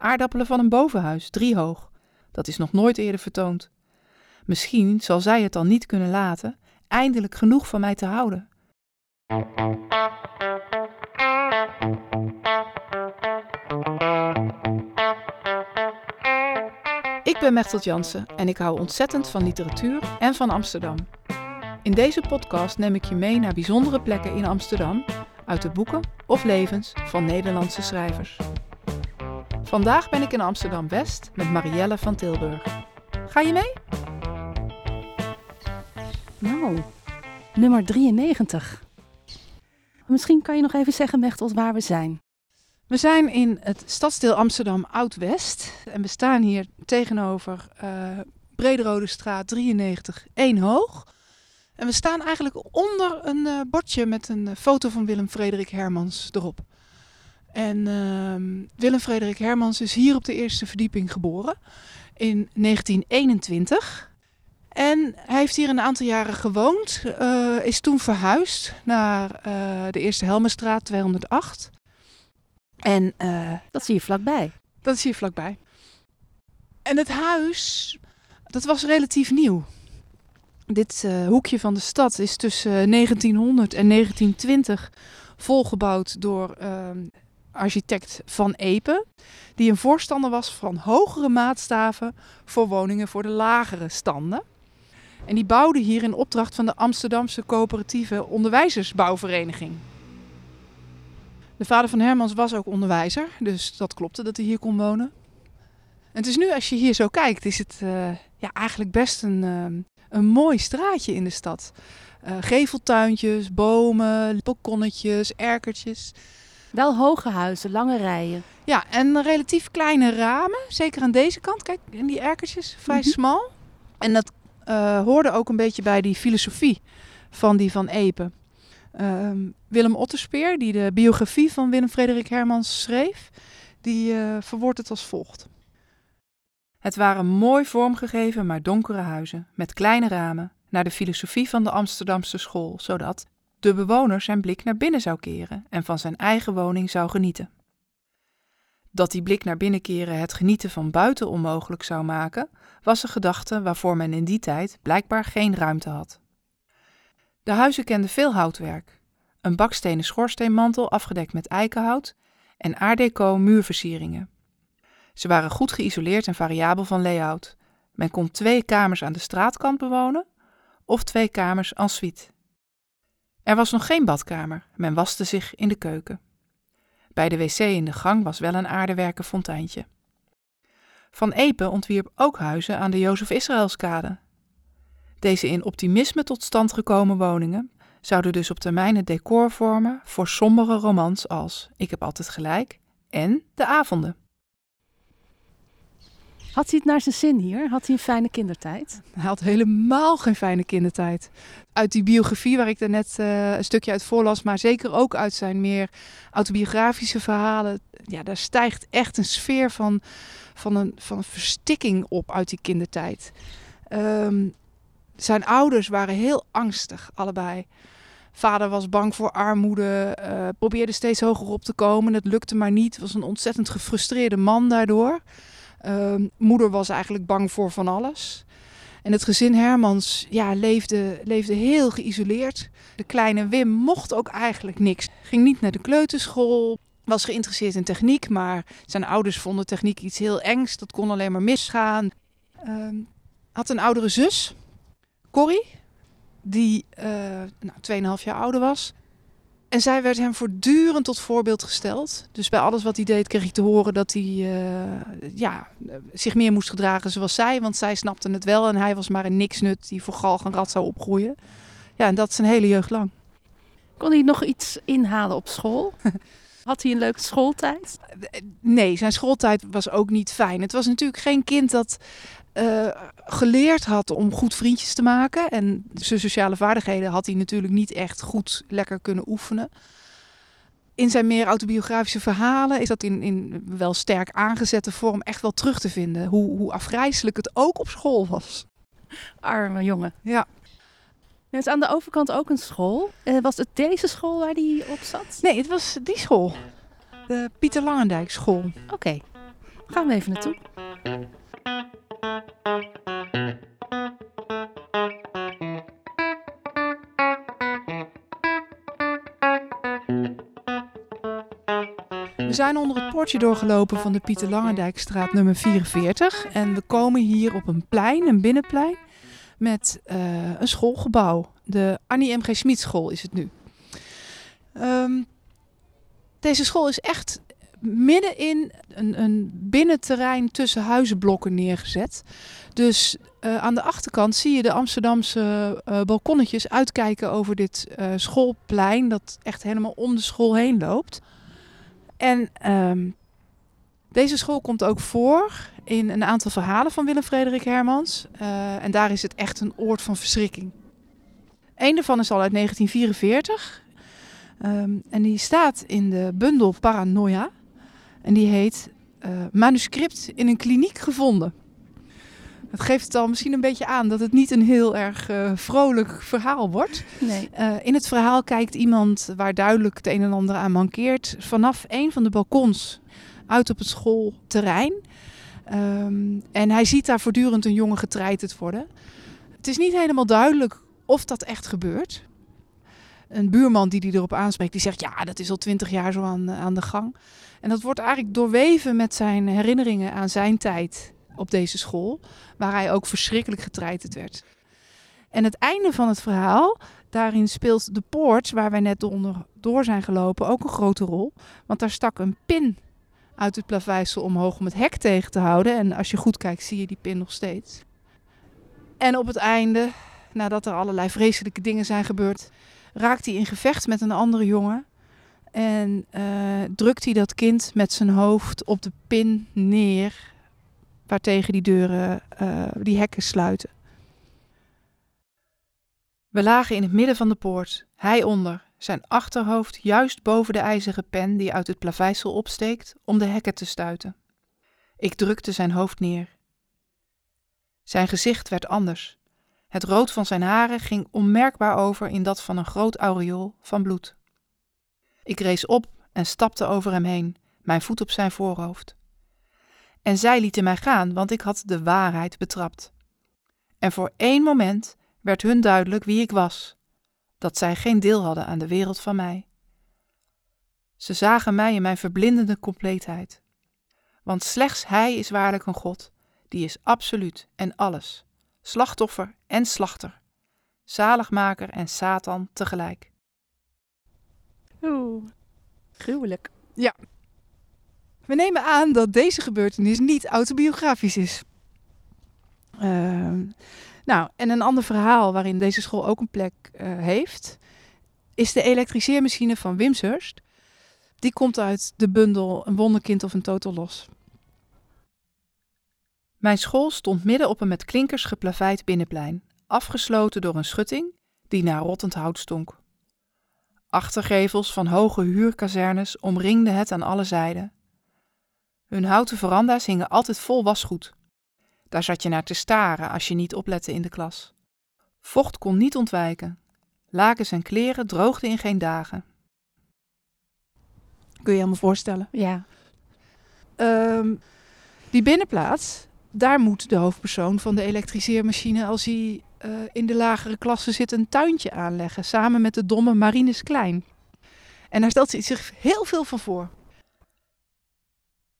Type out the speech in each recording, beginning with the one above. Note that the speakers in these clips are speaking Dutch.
aardappelen van een bovenhuis, drie hoog. Dat is nog nooit eerder vertoond. Misschien zal zij het dan niet kunnen laten eindelijk genoeg van mij te houden. Ik ben Mechtelt Jansen en ik hou ontzettend van literatuur en van Amsterdam. In deze podcast neem ik je mee naar bijzondere plekken in Amsterdam uit de boeken of levens van Nederlandse schrijvers. Vandaag ben ik in Amsterdam West met Marielle van Tilburg. Ga je mee? Nou, nummer 93. Misschien kan je nog even zeggen, Mechtelt, waar we zijn. We zijn in het stadsdeel Amsterdam Oud-West. En we staan hier tegenover uh, Brederode straat 93, 1 hoog. En we staan eigenlijk onder een uh, bordje met een uh, foto van Willem Frederik Hermans erop. En uh, Willem Frederik Hermans is hier op de eerste verdieping geboren in 1921. En hij heeft hier een aantal jaren gewoond, uh, is toen verhuisd naar de Eerste Helmenstraat 208. En dat zie je vlakbij. Dat zie je vlakbij. En het huis, dat was relatief nieuw. Dit hoekje van de stad is tussen 1900 en 1920 volgebouwd door uh, architect Van Epen, die een voorstander was van hogere maatstaven voor woningen voor de lagere standen. En die bouwde hier in opdracht van de Amsterdamse coöperatieve onderwijzersbouwvereniging. De vader van Hermans was ook onderwijzer, dus dat klopte dat hij hier kon wonen. En het is nu, als je hier zo kijkt, is het uh, ja, eigenlijk best een, uh, een mooi straatje in de stad. Uh, geveltuintjes, bomen, balkonnetjes, erkertjes. Wel hoge huizen, lange rijen. Ja, en relatief kleine ramen. Zeker aan deze kant. Kijk, in die erkertjes, vrij mm -hmm. smal. En dat uh, hoorde ook een beetje bij die filosofie van die van Epen. Uh, Willem Otterspeer, die de biografie van Willem Frederik Hermans schreef, die uh, verwoordt het als volgt. Het waren mooi vormgegeven, maar donkere huizen, met kleine ramen, naar de filosofie van de Amsterdamse school, zodat de bewoner zijn blik naar binnen zou keren en van zijn eigen woning zou genieten. Dat die blik naar binnen keren het genieten van buiten onmogelijk zou maken, was een gedachte waarvoor men in die tijd blijkbaar geen ruimte had. De huizen kenden veel houtwerk, een bakstenen schoorsteenmantel afgedekt met eikenhout en art deco muurversieringen. Ze waren goed geïsoleerd en variabel van layout. Men kon twee kamers aan de straatkant bewonen of twee kamers en suite. Er was nog geen badkamer, men waste zich in de keuken. Bij de wc in de gang was wel een aardewerken fonteintje. Van Epe ontwierp ook huizen aan de Jozef Israëlskade. Deze in optimisme tot stand gekomen woningen zouden dus op termijn het decor vormen voor sombere romans als Ik heb altijd gelijk en De avonden. Had hij het naar zijn zin hier? Had hij een fijne kindertijd? Hij had helemaal geen fijne kindertijd. Uit die biografie waar ik daarnet uh, een stukje uit voorlas, maar zeker ook uit zijn meer autobiografische verhalen. Ja, daar stijgt echt een sfeer van, van, een, van verstikking op uit die kindertijd. Um, zijn ouders waren heel angstig, allebei. Vader was bang voor armoede, uh, probeerde steeds hoger op te komen. Het lukte maar niet. Was een ontzettend gefrustreerde man daardoor. Uh, moeder was eigenlijk bang voor van alles. En het gezin Hermans ja, leefde, leefde heel geïsoleerd. De kleine Wim mocht ook eigenlijk niks. Ging niet naar de kleuterschool. Was geïnteresseerd in techniek, maar zijn ouders vonden techniek iets heel engs. Dat kon alleen maar misgaan. Uh, had een oudere zus, Corrie, die uh, nou, 2,5 jaar ouder was. En zij werd hem voortdurend tot voorbeeld gesteld. Dus bij alles wat hij deed kreeg ik te horen dat hij uh, ja, zich meer moest gedragen zoals zij. Want zij snapte het wel en hij was maar een niksnut die voor galg en rat zou opgroeien. Ja, en dat zijn hele jeugd lang. Kon hij nog iets inhalen op school? Had hij een leuke schooltijd? Nee, zijn schooltijd was ook niet fijn. Het was natuurlijk geen kind dat uh, geleerd had om goed vriendjes te maken. En zijn sociale vaardigheden had hij natuurlijk niet echt goed lekker kunnen oefenen. In zijn meer autobiografische verhalen is dat in, in wel sterk aangezette vorm echt wel terug te vinden. Hoe, hoe afgrijzelijk het ook op school was. Arme jongen. Ja. Er is aan de overkant ook een school. Uh, was het deze school waar die op zat? Nee, het was die school. De Pieter Langendijk school. Oké. Okay. Gaan we even naartoe. We zijn onder het poortje doorgelopen van de Pieter Langendijkstraat nummer 44. En we komen hier op een plein, een binnenplein, met uh, een schoolgebouw. De Annie M.G. Smit school is het nu. Um, deze school is echt midden in een, een binnenterrein tussen huizenblokken neergezet. Dus uh, aan de achterkant zie je de Amsterdamse uh, balkonnetjes uitkijken over dit schoolplein, dat echt helemaal om de school heen loopt. En um, deze school komt ook voor in een aantal verhalen van Willem Frederik Hermans. en daar is het echt een oord van verschrikking. Eén daarvan is al uit 1944. Um, en die staat in de bundel Paranoia. En die heet uh, Manuscript in een kliniek gevonden. Dat geeft het al misschien een beetje aan dat het niet een heel erg uh, vrolijk verhaal wordt. Nee. Uh, in het verhaal kijkt iemand waar duidelijk het een en ander aan mankeert vanaf een van de balkons uit op het schoolterrein. Um, en hij ziet daar voortdurend een jongen getreiterd worden. Het is niet helemaal duidelijk of dat echt gebeurt. Een buurman die die erop aanspreekt, die zegt ja, dat is al twintig jaar zo aan, aan de gang. En dat wordt eigenlijk doorweven met zijn herinneringen aan zijn tijd op deze school, waar hij ook verschrikkelijk getreiterd werd. En het einde van het verhaal, daarin speelt de poort waar wij net onder, door zijn gelopen ook een grote rol. Want daar stak een pin uit het plaveisel omhoog om het hek tegen te houden. En als je goed kijkt, zie je die pin nog steeds. En op het einde, nadat er allerlei vreselijke dingen zijn gebeurd, raakt hij in gevecht met een andere jongen. En uh, drukt hij dat kind met zijn hoofd op de pin neer, waartegen die deuren, uh, die hekken sluiten. We lagen in het midden van de poort, hij onder, zijn achterhoofd juist boven de ijzeren pen die uit het plaveisel opsteekt om de hekken te stuiten. Ik drukte zijn hoofd neer. Zijn gezicht werd anders. Het rood van zijn haren ging onmerkbaar over in dat van een groot aureool van bloed. Ik rees op en stapte over hem heen, mijn voet op zijn voorhoofd. En zij lieten mij gaan, want ik had de waarheid betrapt. En voor één moment werd hun duidelijk wie ik was, dat zij geen deel hadden aan de wereld van mij. Ze zagen mij in mijn verblindende compleetheid. Want slechts Hij is waarlijk een God, die is absoluut en alles, slachtoffer en slachter, zaligmaker en Satan tegelijk. Oeh, gruwelijk. Ja. We nemen aan dat deze gebeurtenis niet autobiografisch is. Uh, nou, en een ander verhaal waarin deze school ook een plek uh, heeft, is de elektriceermachine van Wimshurst. Die komt uit de bundel Een wonderkind of een total los. Mijn school stond midden op een met klinkers geplaveid binnenplein, afgesloten door een schutting die naar rottend hout stonk. Achtergevels van hoge huurkazernes omringden het aan alle zijden. Hun houten veranda's hingen altijd vol wasgoed. Daar zat je naar te staren als je niet oplette in de klas. Vocht kon niet ontwijken. Lakens en kleren droogden in geen dagen. Kun je je me voorstellen? Ja. Um, die binnenplaats, daar moet de hoofdpersoon van de elektriceermachine, als hij uh, in de lagere klasse zit, een tuintje aanleggen. Samen met de domme Marines Klein. En daar stelt ze zich heel veel van voor.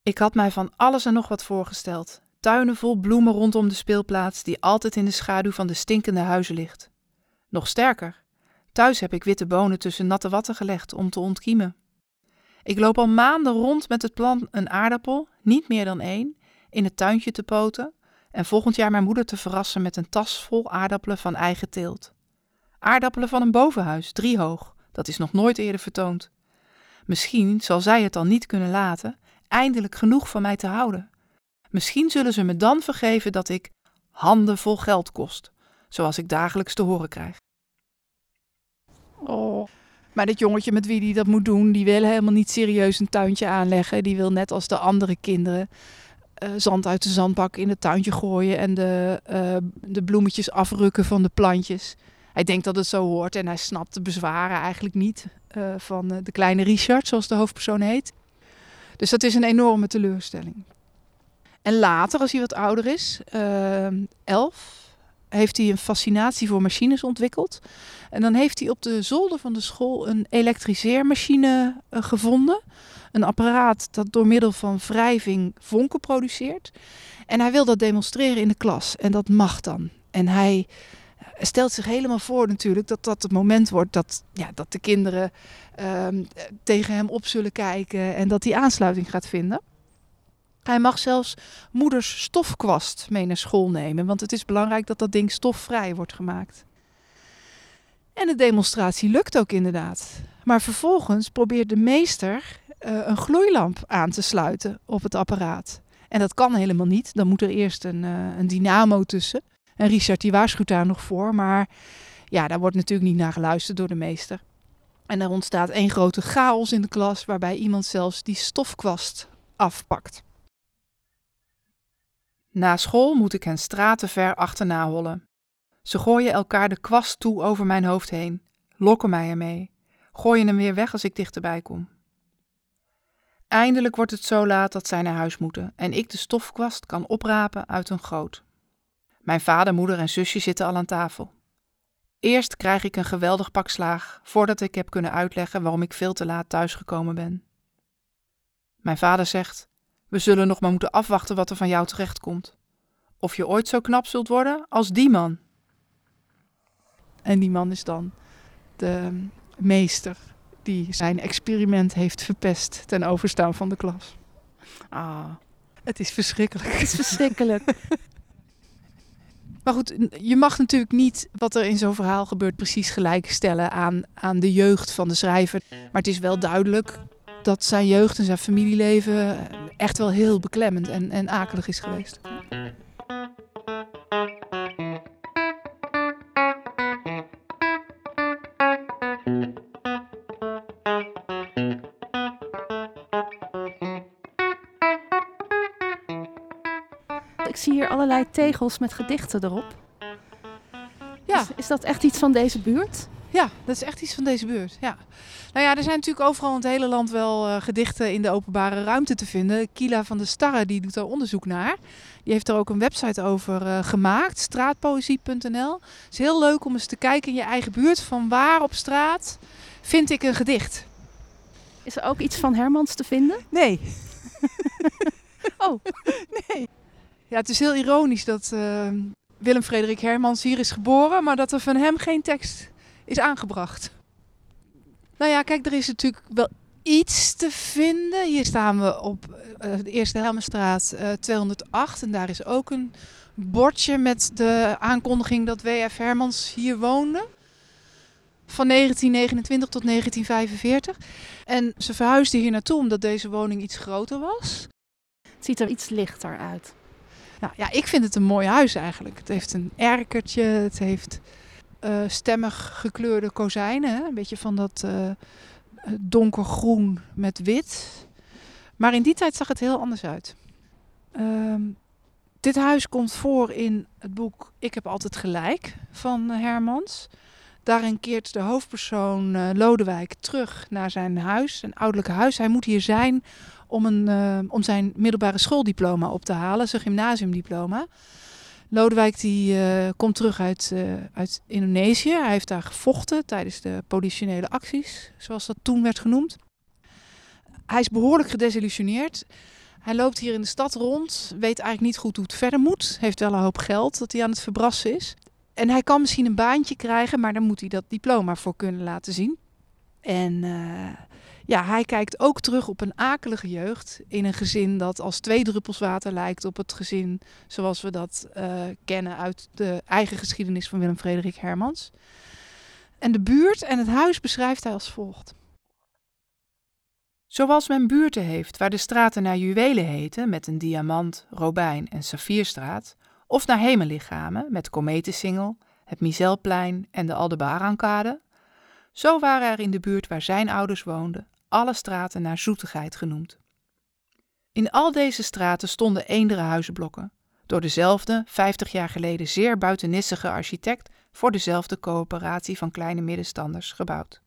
Ik had mij van alles en nog wat voorgesteld. Tuinen vol bloemen rondom de speelplaats, die altijd in de schaduw van de stinkende huizen ligt. Nog sterker, thuis heb ik witte bonen tussen natte watten gelegd om te ontkiemen. Ik loop al maanden rond met het plan een aardappel, niet meer dan één, in het tuintje te poten en volgend jaar mijn moeder te verrassen met een tas vol aardappelen van eigen teelt. Aardappelen van een bovenhuis, driehoog, dat is nog nooit eerder vertoond. Misschien zal zij het dan niet kunnen laten, eindelijk genoeg van mij te houden. Misschien zullen ze me dan vergeven dat ik handen vol geld kost, zoals ik dagelijks te horen krijg. Oh. Maar dit jongetje met wie die dat moet doen, die wil helemaal niet serieus een tuintje aanleggen. Die wil net als de andere kinderen uh, zand uit de zandbak in het tuintje gooien en de, uh, de bloemetjes afrukken van de plantjes. Hij denkt dat het zo hoort en hij snapt de bezwaren eigenlijk niet uh, van de kleine Richard, zoals de hoofdpersoon heet. Dus dat is een enorme teleurstelling. En later, als hij wat ouder is, uh, elf, heeft hij een fascinatie voor machines ontwikkeld. En dan heeft hij op de zolder van de school een elektriseermachine uh, gevonden. Een apparaat dat door middel van wrijving vonken produceert. En hij wil dat demonstreren in de klas. En dat mag dan. En hij stelt zich helemaal voor natuurlijk dat dat het moment wordt dat, ja, dat de kinderen um, tegen hem op zullen kijken en dat hij aansluiting gaat vinden. Hij mag zelfs moeders stofkwast mee naar school nemen, want het is belangrijk dat dat ding stofvrij wordt gemaakt. En de demonstratie lukt ook inderdaad. Maar vervolgens probeert de meester uh, een gloeilamp aan te sluiten op het apparaat. En dat kan helemaal niet. Dan moet er eerst een, uh, een dynamo tussen. En Richard die waarschuwt daar nog voor, maar ja, daar wordt natuurlijk niet naar geluisterd door de meester. En er ontstaat één grote chaos in de klas, waarbij iemand zelfs die stofkwast afpakt. Na school moet ik hen stratenver achterna hollen. Ze gooien elkaar de kwast toe over mijn hoofd heen, lokken mij ermee, gooien hem weer weg als ik dichterbij kom. Eindelijk wordt het zo laat dat zij naar huis moeten en ik de stofkwast kan oprapen uit een goot. Mijn vader, moeder en zusje zitten al aan tafel. Eerst krijg ik een geweldig pak slaag voordat ik heb kunnen uitleggen waarom ik veel te laat thuisgekomen ben. Mijn vader zegt: We zullen nog maar moeten afwachten wat er van jou terechtkomt. Of je ooit zo knap zult worden als die man. En die man is dan de meester die zijn experiment heeft verpest ten overstaan van de klas. Ah, het is verschrikkelijk. Het is verschrikkelijk. Maar goed, je mag natuurlijk niet wat er in zo'n verhaal gebeurt precies gelijkstellen aan, aan de jeugd van de schrijver. Maar het is wel duidelijk dat zijn jeugd en zijn familieleven echt wel heel beklemmend en, en akelig is geweest. Ik zie hier allerlei tegels met gedichten erop. Ja. Is, is dat echt iets van deze buurt? Ja, dat is echt iets van deze buurt. Ja. Nou ja, er zijn natuurlijk overal in het hele land wel uh, gedichten in de openbare ruimte te vinden. Kila van de Starre die doet daar onderzoek naar. Die heeft er ook een website over uh, gemaakt, straatpoëzie.nl. Het is heel leuk om eens te kijken in je eigen buurt van waar op straat vind ik een gedicht. Is er ook iets van Hermans te vinden? Nee. oh, nee. Ja, het is heel ironisch dat uh, Willem Frederik Hermans hier is geboren, maar dat er van hem geen tekst is aangebracht. Nou ja, kijk, er is natuurlijk wel iets te vinden. Hier staan we op uh, de Eerste Helmenstraat uh, 208 en daar is ook een bordje met de aankondiging dat W.F. Hermans hier woonde. Van 1929 tot 1945. En ze verhuisde hier naartoe omdat deze woning iets groter was. Het ziet er iets lichter uit. Nou, ja, ik vind het een mooi huis eigenlijk. Het heeft een erkertje, het heeft uh, stemmig gekleurde kozijnen. Een beetje van dat uh, donkergroen met wit. Maar in die tijd zag het heel anders uit. Uh, dit huis komt voor in het boek Ik heb altijd gelijk van Hermans. Daarin keert de hoofdpersoon Lodewijk terug naar zijn huis, zijn ouderlijke huis. Hij moet hier zijn om, een, om zijn middelbare schooldiploma op te halen, zijn gymnasiumdiploma. Lodewijk die, uh, komt terug uit, uh, uit Indonesië. Hij heeft daar gevochten tijdens de politionele acties, zoals dat toen werd genoemd. Hij is behoorlijk gedesillusioneerd. Hij loopt hier in de stad rond, weet eigenlijk niet goed hoe het verder moet. Heeft wel een hoop geld dat hij aan het verbrassen is. En hij kan misschien een baantje krijgen, maar dan moet hij dat diploma voor kunnen laten zien. En uh, ja, hij kijkt ook terug op een akelige jeugd in een gezin dat als twee druppels water lijkt op het gezin zoals we dat uh, kennen uit de eigen geschiedenis van Willem Frederik Hermans. En de buurt en het huis beschrijft hij als volgt. Zoals men buurten heeft waar de straten naar juwelen heten met een diamant, robijn en saffierstraat, of naar hemellichamen met kometensingel, het Miselplein en de Aldebaarankade, zo waren er in de buurt waar zijn ouders woonden alle straten naar zoetigheid genoemd. In al deze straten stonden eendere huizenblokken, door dezelfde, 50 jaar geleden zeer buitennissige architect voor dezelfde coöperatie van kleine middenstanders gebouwd.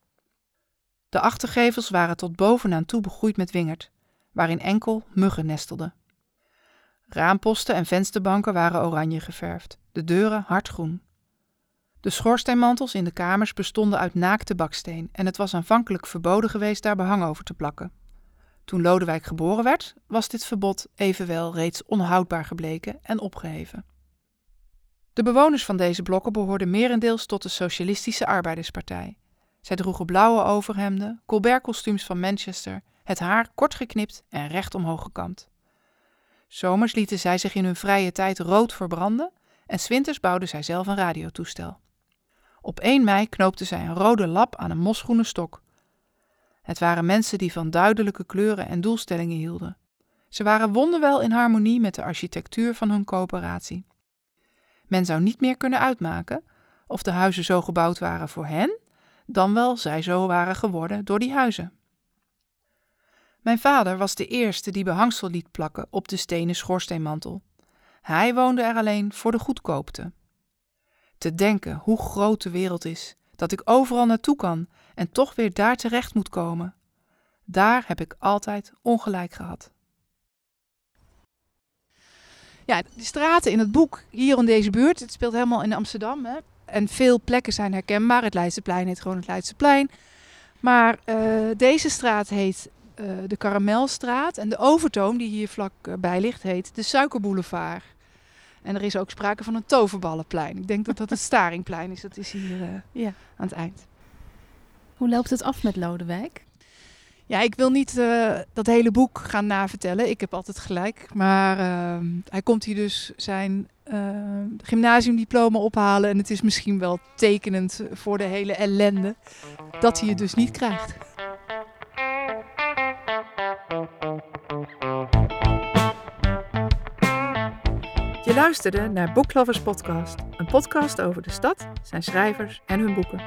De achtergevels waren tot bovenaan toe begroeid met wingerd, waarin enkel muggen nestelden. Raamposten en vensterbanken waren oranje geverfd, de deuren hardgroen. De schoorsteenmantels in de kamers bestonden uit naakte baksteen en het was aanvankelijk verboden geweest daar behang over te plakken. Toen Lodewijk geboren werd, was dit verbod evenwel reeds onhoudbaar gebleken en opgeheven. De bewoners van deze blokken behoorden merendeels tot de Socialistische Arbeiderspartij. Zij droegen blauwe overhemden, Colbert-kostuums van Manchester, het haar kort geknipt en recht omhoog gekamd. Zomers lieten zij zich in hun vrije tijd rood verbranden en winters bouwden zij zelf een radiotoestel. Op 1 mei knoopte zij een rode lap aan een mosgroene stok. Het waren mensen die van duidelijke kleuren en doelstellingen hielden. Ze waren wonderwel in harmonie met de architectuur van hun coöperatie. Men zou niet meer kunnen uitmaken of de huizen zo gebouwd waren voor hen, dan wel zij zo waren geworden door die huizen. Mijn vader was de eerste die behangsel liet plakken op de stenen schoorsteenmantel. Hij woonde er alleen voor de goedkoopte. Te denken hoe groot de wereld is, dat ik overal naartoe kan en toch weer daar terecht moet komen. Daar heb ik altijd ongelijk gehad. Ja, de straten in het boek, hier in deze buurt, het speelt helemaal in Amsterdam. Hè? En veel plekken zijn herkenbaar. Het Leidseplein heet gewoon het Leidseplein. Maar uh, deze straat heet uh, de Karamelstraat. En de Overtoom, die hier vlakbij ligt, heet de Suikerboulevard. En er is ook sprake van een toverballenplein. Ik denk dat dat het Staringplein is. Dat is hier uh, ja. aan het eind. Hoe loopt het af met Lodewijk? Ja, ik wil niet uh, dat hele boek gaan navertellen. Ik heb altijd gelijk. Maar uh, hij komt hier dus zijn gymnasiumdiploma ophalen. En het is misschien wel tekenend voor de hele ellende dat hij het dus niet krijgt. Luisterde naar Booklovers Podcast, een podcast over de stad, zijn schrijvers en hun boeken.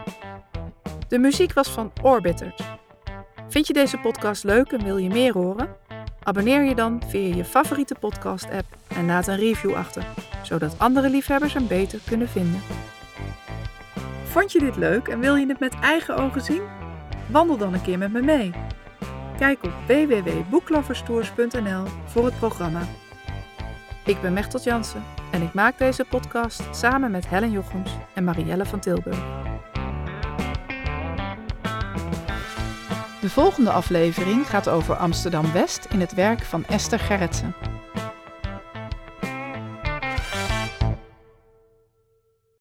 De muziek was van Orbiters. Vind je deze podcast leuk en wil je meer horen? Abonneer je dan via je favoriete podcast-app en laat een review achter, zodat andere liefhebbers hem beter kunnen vinden. Vond je dit leuk en wil je het met eigen ogen zien? Wandel dan een keer met me mee. Kijk op www.boekloverstours.nl voor het programma. Ik ben Mechtel Jansen en ik maak deze podcast samen met Helen Jochems en Marielle van Tilburg. De volgende aflevering gaat over Amsterdam West in het werk van Esther Gerritsen.